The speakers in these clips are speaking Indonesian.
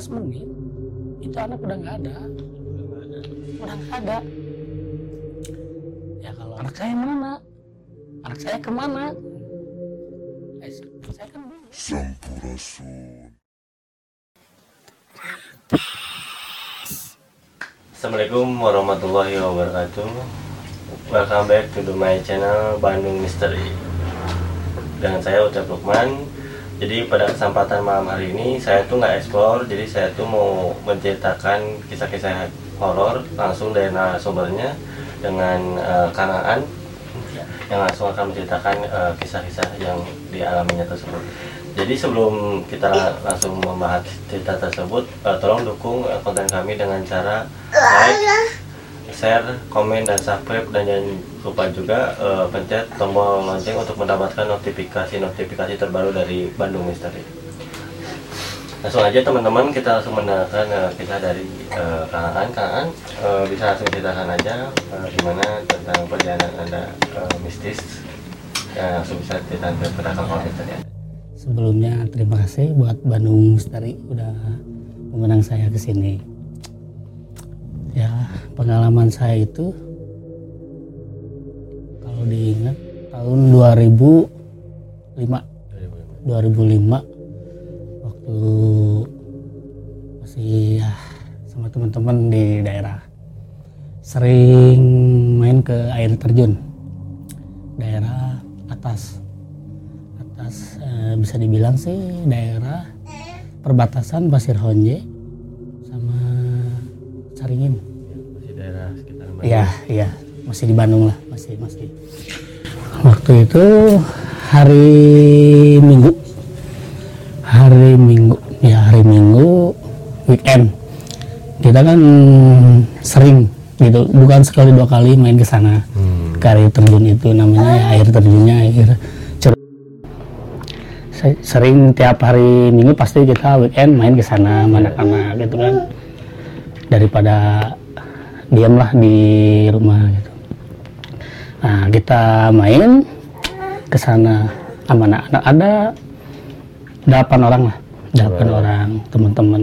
jarak 16 menit itu anak udah nggak ada. Udah nggak ada. Ya kalau anak saya mana? Anak saya ke mana? Eh, saya kan. Sampurasun. Assalamualaikum warahmatullahi wabarakatuh. Welcome back to my channel Bandung Mystery. Dengan saya Ucap Lukman Jadi pada kesempatan malam hari ini Saya tuh nggak explore Jadi saya tuh mau menceritakan kisah-kisah horor Langsung dari narasumbernya Dengan uh, Kanaan Yang langsung akan menceritakan eh, kisah-kisah yang dialaminya tersebut. Jadi sebelum kita langsung membahas cerita tersebut, eh, tolong dukung konten kami dengan cara like, share, komen, dan subscribe dan jangan lupa juga eh, pencet tombol lonceng untuk mendapatkan notifikasi-notifikasi terbaru dari Bandung Misteri. Langsung aja teman-teman kita langsung mendengarkan eh, kisah dari eh, Kang Aan. Kang Aan, eh, bisa langsung ceritakan aja eh, gimana tentang perjalanan anda eh, mistis. Ya, langsung bisa ceritakan kepada Kang Aan tadi. sebelumnya terima kasih buat Bandung Misteri udah mengundang saya ke sini ya pengalaman saya itu kalau diingat tahun 2005 2005 waktu masih ya sama teman-teman di daerah. Sering main ke air terjun. Daerah atas. Atas eh, bisa dibilang sih daerah perbatasan Pasir Honje sama Caringin sekitar Bandung. Iya, iya, masih di Bandung lah, masih masih. Waktu itu hari Minggu, hari Minggu, ya hari Minggu weekend. Kita kan sering gitu, bukan sekali dua kali main ke sana. Hmm. Ke air terjun itu namanya air terjunnya air Sering tiap hari Minggu pasti kita weekend main ke sana, mana anak gitu kan. Daripada diamlah di rumah gitu. Nah kita main ke sana sama anak-anak ada delapan orang lah, delapan orang teman-teman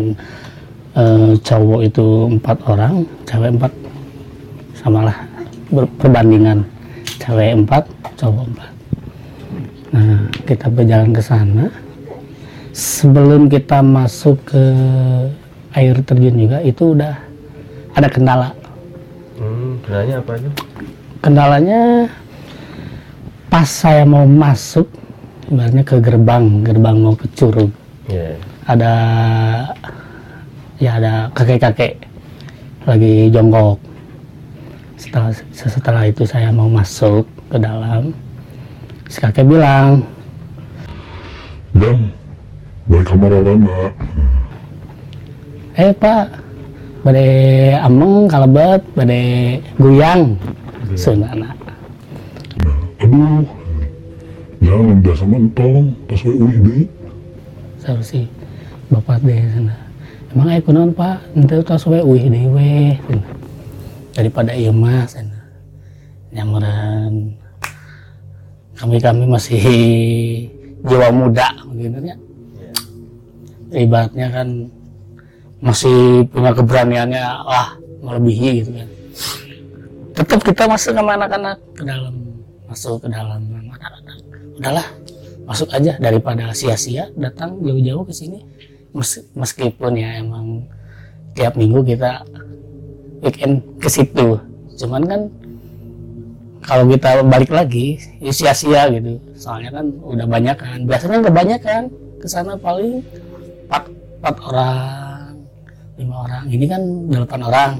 eh, cowok itu empat orang, cewek empat, samalah ber- perbandingan cewek empat, cowok empat. Nah kita berjalan ke sana. Sebelum kita masuk ke air terjun juga itu udah ada kendala kendalanya apa aja? kendalanya pas saya mau masuk ibaratnya ke gerbang gerbang mau ke curug Iya. ada ya ada kakek-kakek lagi jongkok setelah setelah itu saya mau masuk ke dalam si kakek bilang Dam, balik kamar eh pak bade ameng kalebet bade guyang sunana Aduh, jangan biasa mentong, tas we uih deui. saya si bapak deh sana. Emang aku non pak? Nanti tas we uih deh we. Daripada iya mas cenah. nyamuran kami kami masih jiwa muda begitu ya ibaratnya kan masih punya keberaniannya wah melebihi gitu kan. Tetap kita masuk sama anak-anak ke dalam masuk ke dalam anak-anak. Udahlah masuk aja daripada sia-sia datang jauh-jauh ke sini. Mes- meskipun ya emang tiap minggu kita weekend ke situ. Cuman kan kalau kita balik lagi ya sia-sia gitu. Soalnya kan udah banyak kan. Biasanya nggak banyak kan ke sana paling empat empat orang orang. Ini kan delapan orang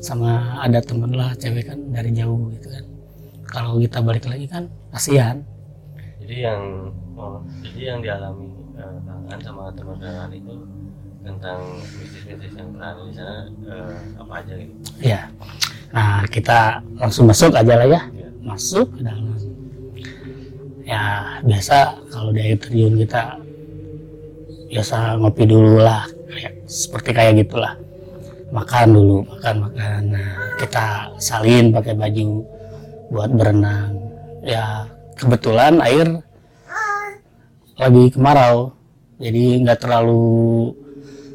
sama ada temen lah cewek kan dari jauh gitu kan. Kalau kita balik lagi kan kasihan. Jadi yang oh, jadi yang dialami eh, Kang Aan sama teman-teman itu tentang bisnis-bisnis yang pernah ada di sana eh, apa aja gitu. ya nah kita langsung masuk aja lah ya. Iya. masuk ke dalam. Ya biasa kalau di air terjun kita biasa ngopi dulu lah seperti kayak gitulah. Makan dulu makan makan. Nah kita salin pakai baju buat berenang. Ya kebetulan air lagi kemarau jadi nggak terlalu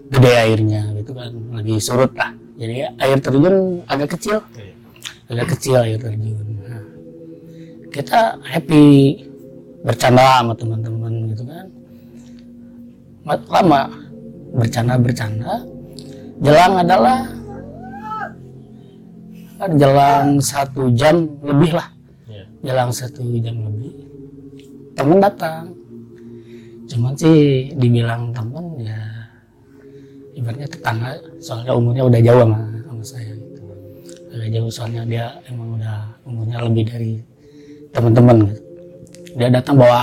gede airnya gitu kan. Lagi surut lah. Jadi air terjun agak kecil. Agak kecil air terjun. Nah, kita happy bercanda sama teman-teman gitu kan. Ma- lama bercanda bercanda jelang adalah kan jelang satu jam lebih lah Iya. jelang satu jam lebih temen datang cuman sih dibilang temen ya ibaratnya tetangga soalnya umurnya udah jauh sama, sama saya gitu. agak jauh soalnya dia emang udah umurnya lebih dari teman-teman gitu. dia datang bawa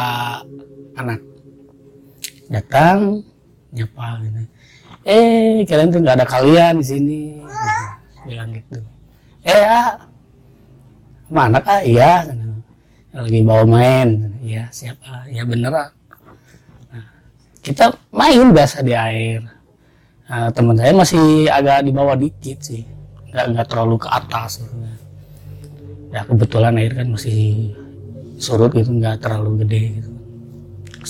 anak datang nyapa gitu. Eh kalian tuh nggak ada kalian di sini. Gitu. bilang gitu. Eh ya mana kak iya lagi bawa main. Iya siapa ya beneran Nah, kita main biasa di air. Nah, teman saya masih agak di bawah dikit sih. Nggak nggak terlalu ke atas. Gitu. ya kebetulan air kan masih surut gitu nggak terlalu gede gitu.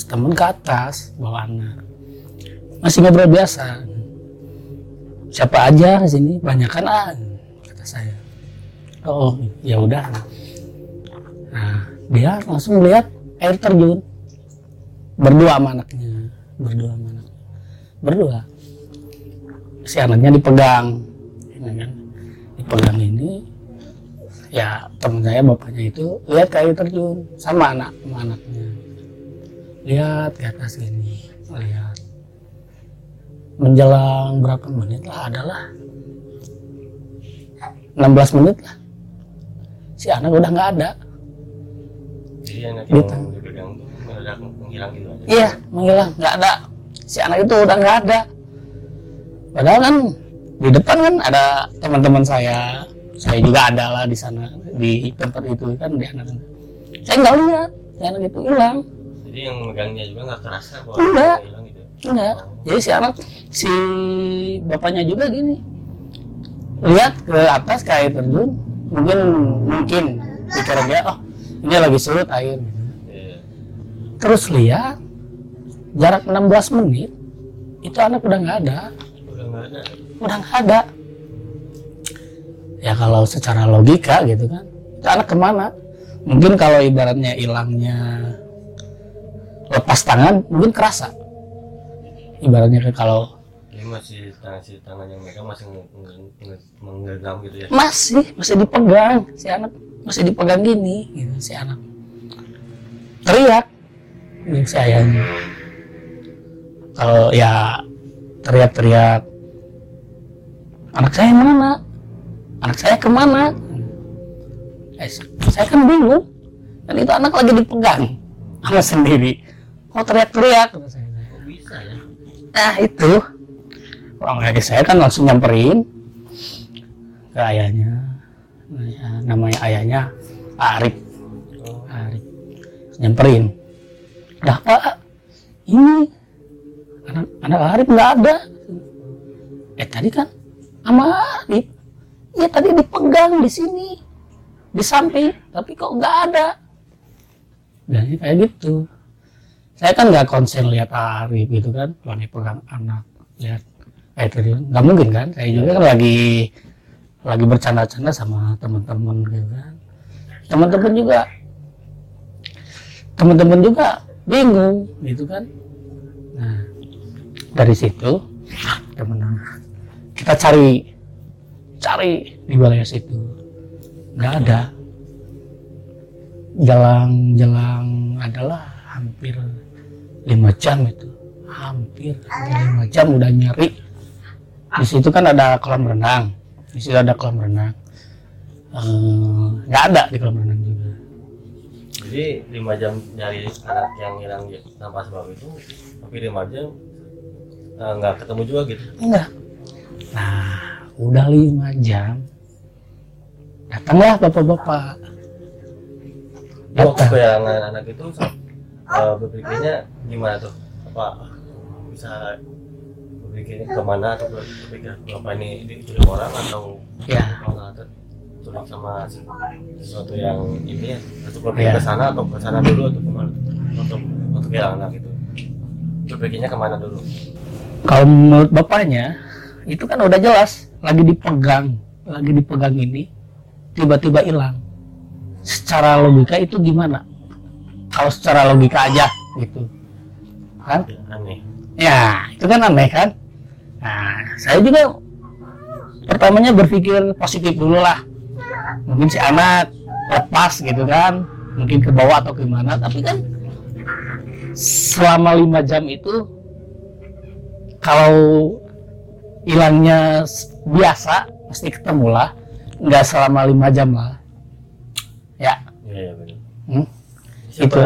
Temen ke atas bawa anak masih ngobrol biasa. Siapa aja di sini? Banyak kan kata saya. Oh ya udah. Nah dia langsung lihat air terjun. Berdua sama anaknya berdua sama anaknya. Berdua. Si anaknya dipegang ya kan. Dipegang ini ya teman saya bapaknya itu lihat air terjun sama anak sama anaknya. Lihat ke atas ini lihat menjelang berapa menit lah adalah 16 menit lah. Si anak udah nggak ada. Jadi anak tuh mendadak menghilang gitu aja. iya menghilang nggak ada. Si anak itu udah nggak ada. Padahal kan di depan kan ada teman-teman saya. Saya juga ada lah di sana di tempat itu kan di anak saya nggak lihat si anak itu hilang. Jadi yang megangnya juga nggak kerasa bahwa hilang gitu. Enggak. Jadi si anak si bapaknya juga gini. Lihat ke atas ke air terjun mungkin mungkin. Pikir dia oh ini lagi surut air. Iya. terus lihat jarak 16 menit itu anak udah nggak ada. Udah nggak ada. udah nggak ada. Ya kalau secara logika gitu kan itu anak ke mana? Mungkin kalau ibaratnya hilangnya lepas tangan mungkin kerasa ibaratnya kalau Ini masih tangan si tangan yang megang masih menggenggam gitu ya. masih masih dipegang si anak masih dipegang gini gitu si anak. Teriak ini si ayahnya. Kalau ya teriak-teriak anak saya mana? Anak saya ke mana? Eh, saya kan bingung dan itu anak lagi dipegang sama sendiri. Kok teriak-teriak bisa ya? Nah itu. Orang kakek saya kan langsung nyamperin ke ayahnya. Namanya ayahnya Arif. Arif. Nyamperin. Dah pak ini anak anak Arif nggak ada. Eh tadi kan sama Arif. Ya tadi dipegang di sini di samping tapi kok nggak ada? Dan kayak gitu saya kan nggak konsen lihat Arif gitu kan. Lagi pegang anak lihat tadi nggak mungkin kan? Saya juga kan lagi lagi bercanda-canda sama teman-teman gitu kan. Teman-teman juga teman-teman juga bingung gitu kan. Nah dari situ teman kita cari cari di wilayah situ. Nggak ada. Jelang-jelang adalah hampir lima jam itu. Hampir hampir lima jam udah nyari. Di situ kan ada kolam renang. Di situ ada kolam renang. Eh, nggak ada di kolam renang juga. Jadi lima jam dari anak yang hilang tanpa sebab itu, tapi lima jam eh, nggak ketemu juga gitu. enggak. Nah udah lima jam datanglah bapak-bapak. Datang. kehilangan anak itu eh, berpikirnya gimana tuh? Apa bisa berpikirnya ke mana atau berpikir apa ini diculik orang atau ya. malah tertulis sama sesuatu yang ini ya atau berpikir Iya. ke sana atau ke sana dulu atau ke mana untuk untuk kehilangan anak itu. Berpikirnya ke mana dulu? Kalau menurut bapaknya itu kan udah jelas lagi dipegang lagi dipegang ini tiba-tiba hilang. Secara logika itu gimana kalau secara logika aja gitu. Kan? Aneh. Ya itu kan aneh kan? Nah saya juga pertamanya berpikir positif dulu lah. Mungkin si anak lepas gitu kan. Mungkin ke bawah atau gimana. Tapi kan selama lima jam itu kalau hilangnya biasa pasti ketemu lah. Nggak selama lima jam lah. Ya. Ya hmm? Siapa Itu.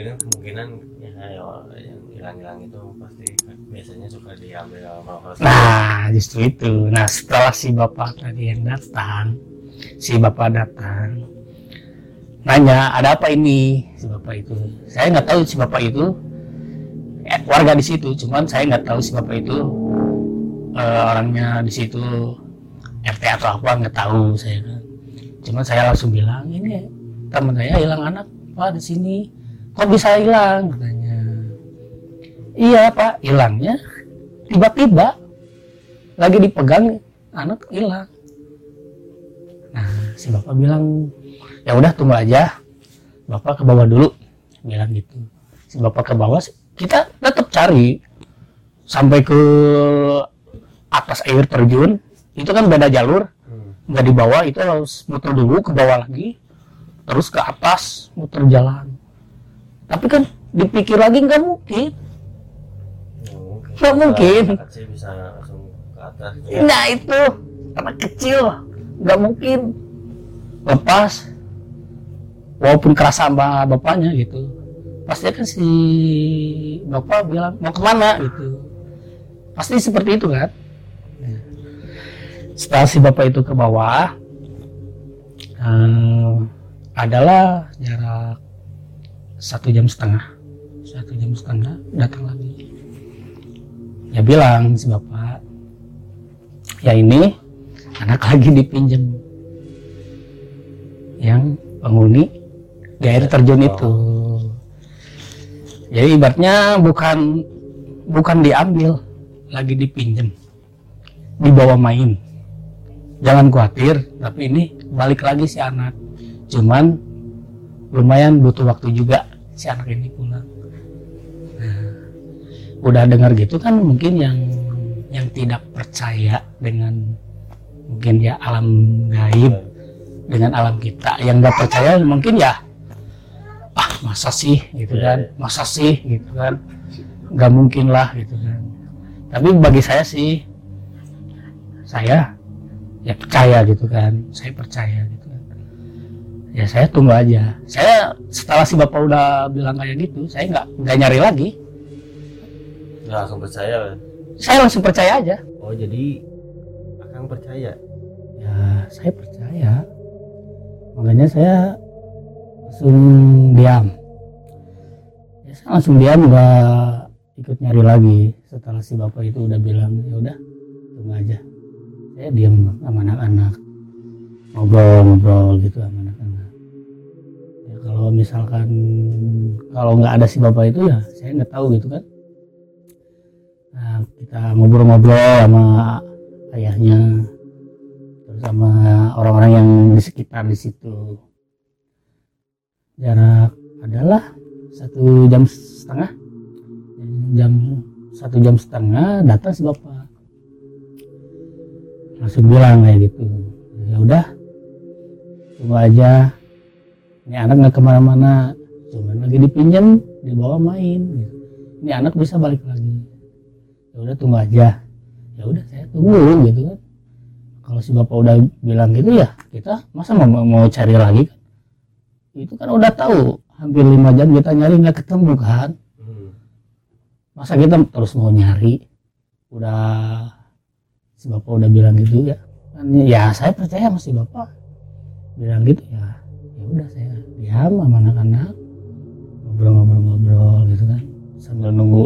dengan kemungkinan ya, ya, yang hilang-hilang itu pasti biasanya suka diambil sama Nah, justru itu. Nah, setelah si bapak tadi yang datang, si bapak datang, nanya, ada apa ini? Si bapak itu. Saya nggak tahu si bapak itu eh, warga di situ, cuman saya nggak tahu si bapak itu eh, orangnya di situ RT atau apa nggak tahu saya kan. Cuman saya langsung bilang ini teman saya hilang anak pak di sini. Kok bisa hilang? Katanya. Iya pak, hilangnya tiba-tiba lagi dipegang anak hilang. Nah si bapak bilang ya udah tunggu aja, bapak ke bawah dulu, bilang gitu. Si bapak ke bawah, kita tetap cari sampai ke atas air terjun, itu kan beda jalur, Hmm. nggak di bawah itu harus muter dulu ke bawah lagi, terus ke atas muter jalan. Tapi kan dipikir lagi nggak mungkin. Mungkin. Nggak mungkin. Gitu ya. Nah itu anak kecil nggak mungkin lepas walaupun keras sama bapaknya gitu pasti kan si bapak bilang mau ke mana gitu pasti seperti itu kan setelah si bapak itu ke bawah eh, adalah jarak satu jam setengah. Satu jam setengah datang lagi. Ya bilang si bapak ya ini anak lagi dipinjam yang penghuni di air terjun itu. Jadi ibaratnya bukan bukan diambil lagi dipinjam. Dibawa main. Jangan khawatir tapi ini balik lagi si anak cuman lumayan butuh waktu juga si anak ini pulang. Nah, udah dengar gitu kan mungkin yang yang tidak percaya dengan mungkin ya alam gaib dengan alam kita. Yang nggak percaya mungkin ya ah masa sih? Gitu kan. Iya. masa sih? Gitu kan. Nggak mungkin lah gitu kan. Tapi bagi saya sih saya ya percaya gitu kan. Saya percaya gitu ya saya tunggu aja. Saya setelah si bapak udah bilang kayak gitu saya nggak nggak nyari lagi. Nggak langsung percaya kan? saya langsung percaya aja. Oh jadi akang percaya? Ya saya percaya. Makanya saya langsung diam. Ya saya langsung diam nggak ikut nyari lagi. Setelah si bapak itu udah bilang ya udah tunggu aja. Saya diam sama anak-anak. Ngobrol-ngobrol gitu sama anak-anak kalau misalkan kalau nggak ada si bapak itu ya saya nggak tahu gitu kan. Nah, kita ngobrol-ngobrol sama ayahnya terus sama orang-orang yang di sekitar di situ. Jarak adalah satu jam setengah. Jam satu jam setengah datang si bapak. Langsung bilang kayak gitu. Ya udah tunggu aja ini anak nggak ke mana-mana cuman lagi dipinjam dibawa main. Gitu. ini anak bisa balik lagi. Ya udah tunggu aja. Ya udah saya tunggu gitu kan. Kalau si bapak udah bilang gitu ya kita masa mau mau cari lagi kan? Itu kan udah tahu hampir lima jam kita nyari nggak ketemu kan? Hmm. masa kita terus mau nyari? Udah si bapak udah bilang gitu ya. Kan ya saya percaya sama si bapak. Bilang gitu ya udah saya diam sama anak-anak ngobrol-ngobrol-ngobrol gitu kan. Sambil nunggu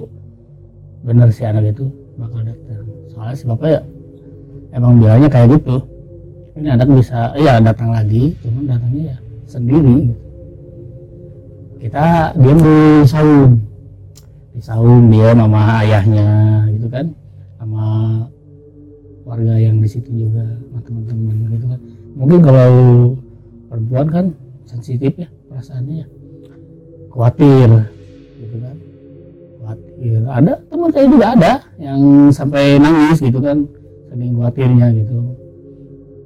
bener si anak itu bakal datang. Soalnya si bapak ya emang bilangnya kayak gitu. Ini anak bisa ya datang lagi cuman datangnya ya sendiri gitu. kita diam di saung. Di saung dia sama ayahnya gitu kan. Sama warga yang di situ juga teman-teman gitu kan. Mungkin kalau perempuan kan sensitif ya perasaannya ya. Khawatir gitu kan. Khawatir. Ada teman saya juga ada yang sampai nangis gitu kan saking khawatirnya gitu.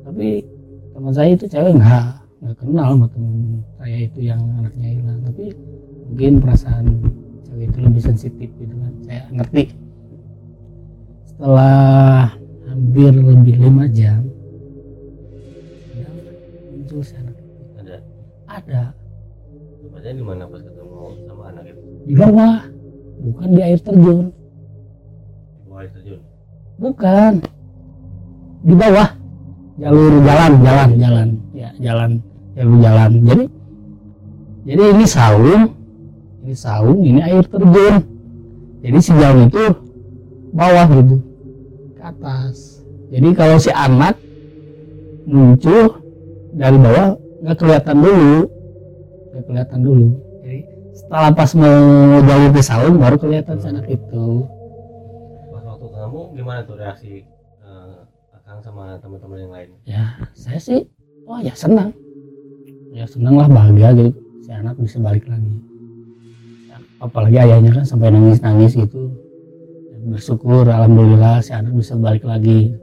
Tapi teman saya itu cewek nggak nggak kenal sama teman saya itu yang anaknya hilang. Tapi mungkin perasaan cewek itu lebih sensitif gitu kan saya ngerti. Setelah hampir lebih lima jam ada tempatnya di mana pas ketemu sama anak itu? Di bawah. Bukan di air terjun. Di bawah air terjun? Bukan. Di bawah. Jalur jalan jalan jalan. Ya jalan. Jalur jalan. Jadi jadi ini saung. Ini saung ini air terjun. Jadi si jalan itu bawah gitu. Ke atas. Jadi kalau si anak muncul dari bawah nggak kelihatan dulu nggak kelihatan dulu. Jadi setelah pas mau jalur ke saung baru kelihatan si anak itu. Pas waktu ketemu gimana tuh reaksi eh, akang sama teman-teman yang lain? Ya saya sih wah ya senang. Ya senang lah bahagia gitu. Si anak bisa balik lagi. Ya, apalagi ayahnya kan sampai nangis nangis gitu bersyukur alhamdulillah si anak bisa balik lagi.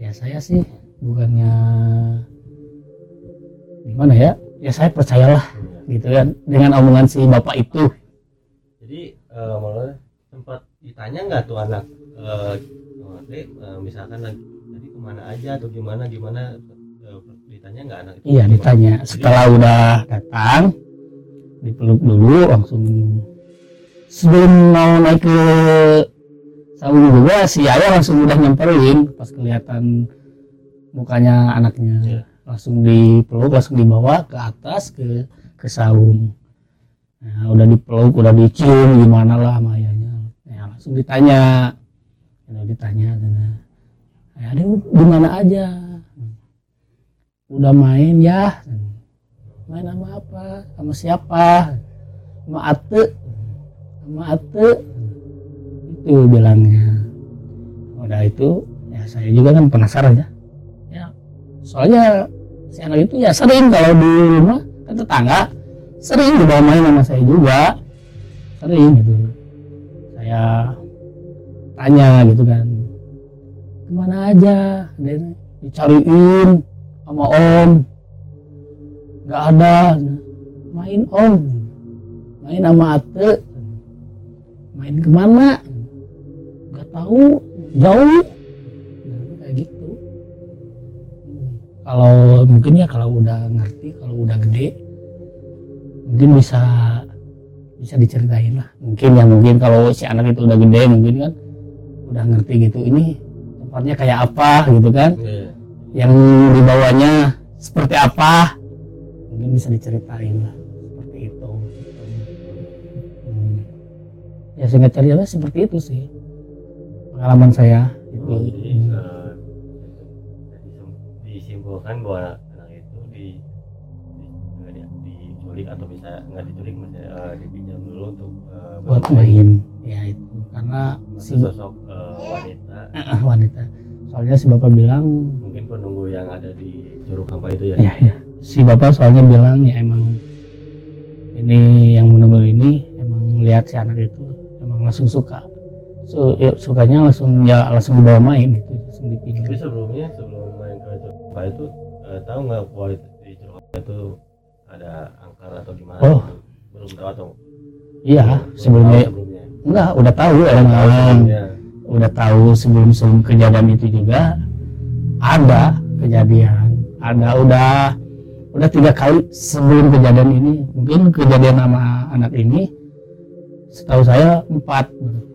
Ya saya sih bukannya gimana ya ya saya percayalah gitu kan dengan omongan si bapak itu. Jadi eh malah sempat ditanya nggak tuh anak Dek, eh, misalkan lagi tadi ke mana aja atau gimana gimana eh, ditanya nggak anak itu? Iya ditanya. Setelah udah datang dipeluk dulu langsung sebelum mau naik ke saung juga si ayah langsung udah nyamperin pas kelihatan mukanya anaknya. Iya. Langsung dipeluk langsung dibawa ke atas ke ke saung. Nah, udah dipeluk udah dicium gimana lah sama ayahnya ya, langsung ditanya. Udah ditanya nah, ayah di mana aja? Udah main ya. Main sama apa? Sama siapa? Sama ate. Sama ate. Itu bilangnya. Udah itu ya saya juga kan penasaran ya. Ya soalnya si anak itu ya sering kalau di rumah kan tetangga sering dibawa main sama saya juga. Sering gitu. Saya tanya gitu kan ke mana aja? Dan dicariin sama om. Nggak ada. Main om. Main sama ate. Main ke mana? Nggak tahu. Jauh kalau mungkin ya kalau udah ngerti kalau udah gede mungkin bisa bisa diceritain lah. Mungkin ya mungkin kalau si anak itu udah gede mungkin kan udah ngerti gitu ini tempatnya kayak apa gitu kan? Iya. yang dibawanya seperti apa? Mungkin bisa diceritain lah seperti itu. Hmm. ya singkat cerita seperti itu sih pengalaman saya itu Oh, disimpulkan bahwa anak itu di, di di- diculik atau bisa nggak diculik misalnya eh, dipinjam dulu untuk eh, buat bermain. main. ya itu. Karena si sosok eh, wanita. Eh, wanita. Soalnya si bapak bilang mungkin penunggu yang ada di Curug Hampa itu ya? Ya ya si bapak soalnya bilang ya emang ini yang menunggu ini emang lihat si anak itu emang langsung suka so, ya, sukanya langsung ya langsung dibawa main gitu langsung tapi dipinjam sebelumnya sebelum main ke Hampa itu eh, tahu nggak bahwa di Hampa itu ada angker atau gimana? Oh. gitu? belum tahu atau? Iya belum sebelumnya. sebelumnya. Enggak udah tahu sebelumnya. udah tahu sebelum sebelum kejadian itu juga ada kejadian. Ada udah udah tiga kali sebelum kejadian ini. Mungkin kejadian sama anak ini setahu saya empat. tapi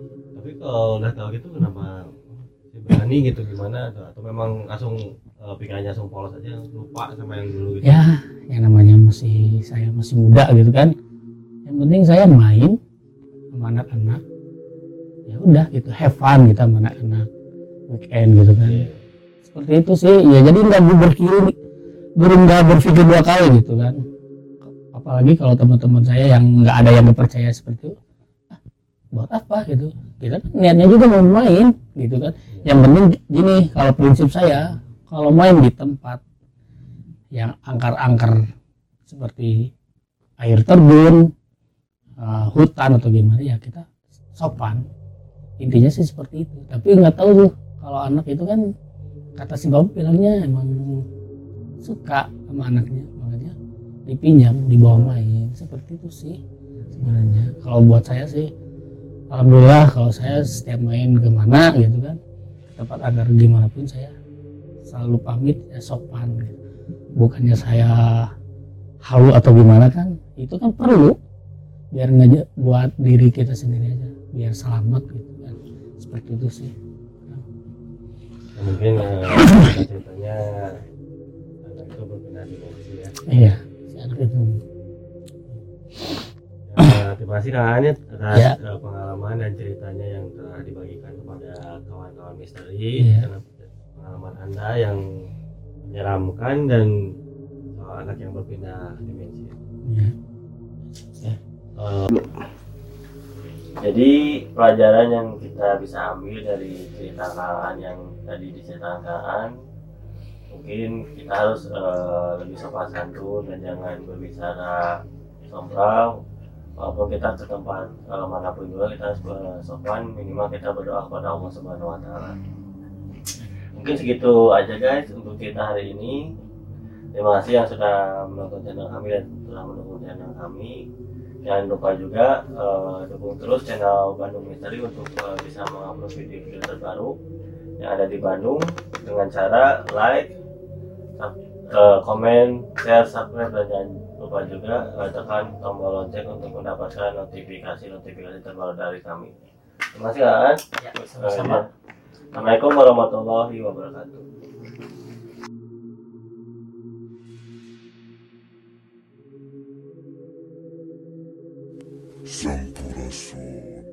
kalau udah tahu gitu kenapa si berani gitu gimana atau, atau memang langsung eh, pikirannya langsung polos aja lupa sama yang dulu gitu? Ya yang namanya masih saya masih muda gitu kan. Yang penting saya main sama anak-anak. Ya udah gitu have fun gitu sama anak-anak. Weekend gitu kan. Iya. seperti itu sih. Ya jadi nggak berpikir nggak berpikir dua kali gitu kan. Apalagi kalau teman-teman saya yang nggak ada yang percaya seperti itu. "Ah, buat apa gitu? Kita kan niatnya juga mau main gitu kan. Yang penting gini kalau prinsip saya kalau main di tempat yang angker-angker seperti air terjun uh, hutan atau gimana ya kita sopan. Intinya sih seperti itu. Tapi nggak tahu tuh kalau anak itu kan kata si bapak bilangnya emang suka sama anaknya. Makanya dipinjam dibawa main. Seperti itu sih sebenarnya. Kalau buat saya sih alhamdulillah kalau saya setiap main ke mana gitu kan tempat agar gimana pun saya selalu pamit ya sopan gitu. bukannya saya halu atau gimana kan itu kan perlu. Biar ngajak buat diri kita sendiri aja biar selamat gitu kan. Seperti itu sih. Ya, mungkin eh, ceritanya anak itu berpindah dimensi ya iya si anak itu Ya, kasih Kak Anit atas Ya. eh, pengalaman dan ceritanya yang telah dibagikan kepada kawan-kawan misteri Ya. karena pengalaman Anda yang menyeramkan dan soal anak yang berpindah dimensi. iya Eh, jadi pelajaran yang kita bisa ambil dari cerita Kak An yang tadi diceritakan mungkin kita harus eh, lebih sopan santun dan jangan berbicara sombong walaupun kita ke tempat eh, mana pun juga kita bersopan minimal kita berdoa kepada Allah Subhanahu Wa Taala. Mungkin segitu aja guys untuk kita hari ini. Terima kasih yang sudah menonton channel kami dan telah mendukung channel kami. Jangan lupa juga eh, dukung terus channel Bandung Misteri untuk eh, bisa mengupload video-video terbaru yang ada di Bandung dengan cara like, sub- komen, share, subscribe, dan jangan lupa juga tekan tombol lonceng untuk mendapatkan notifikasi-notifikasi terbaru dari kami. Terima kasih, kan? Ya, sama-sama. Ya. Assalamualaikum warahmatullahi wabarakatuh. Sampurasun.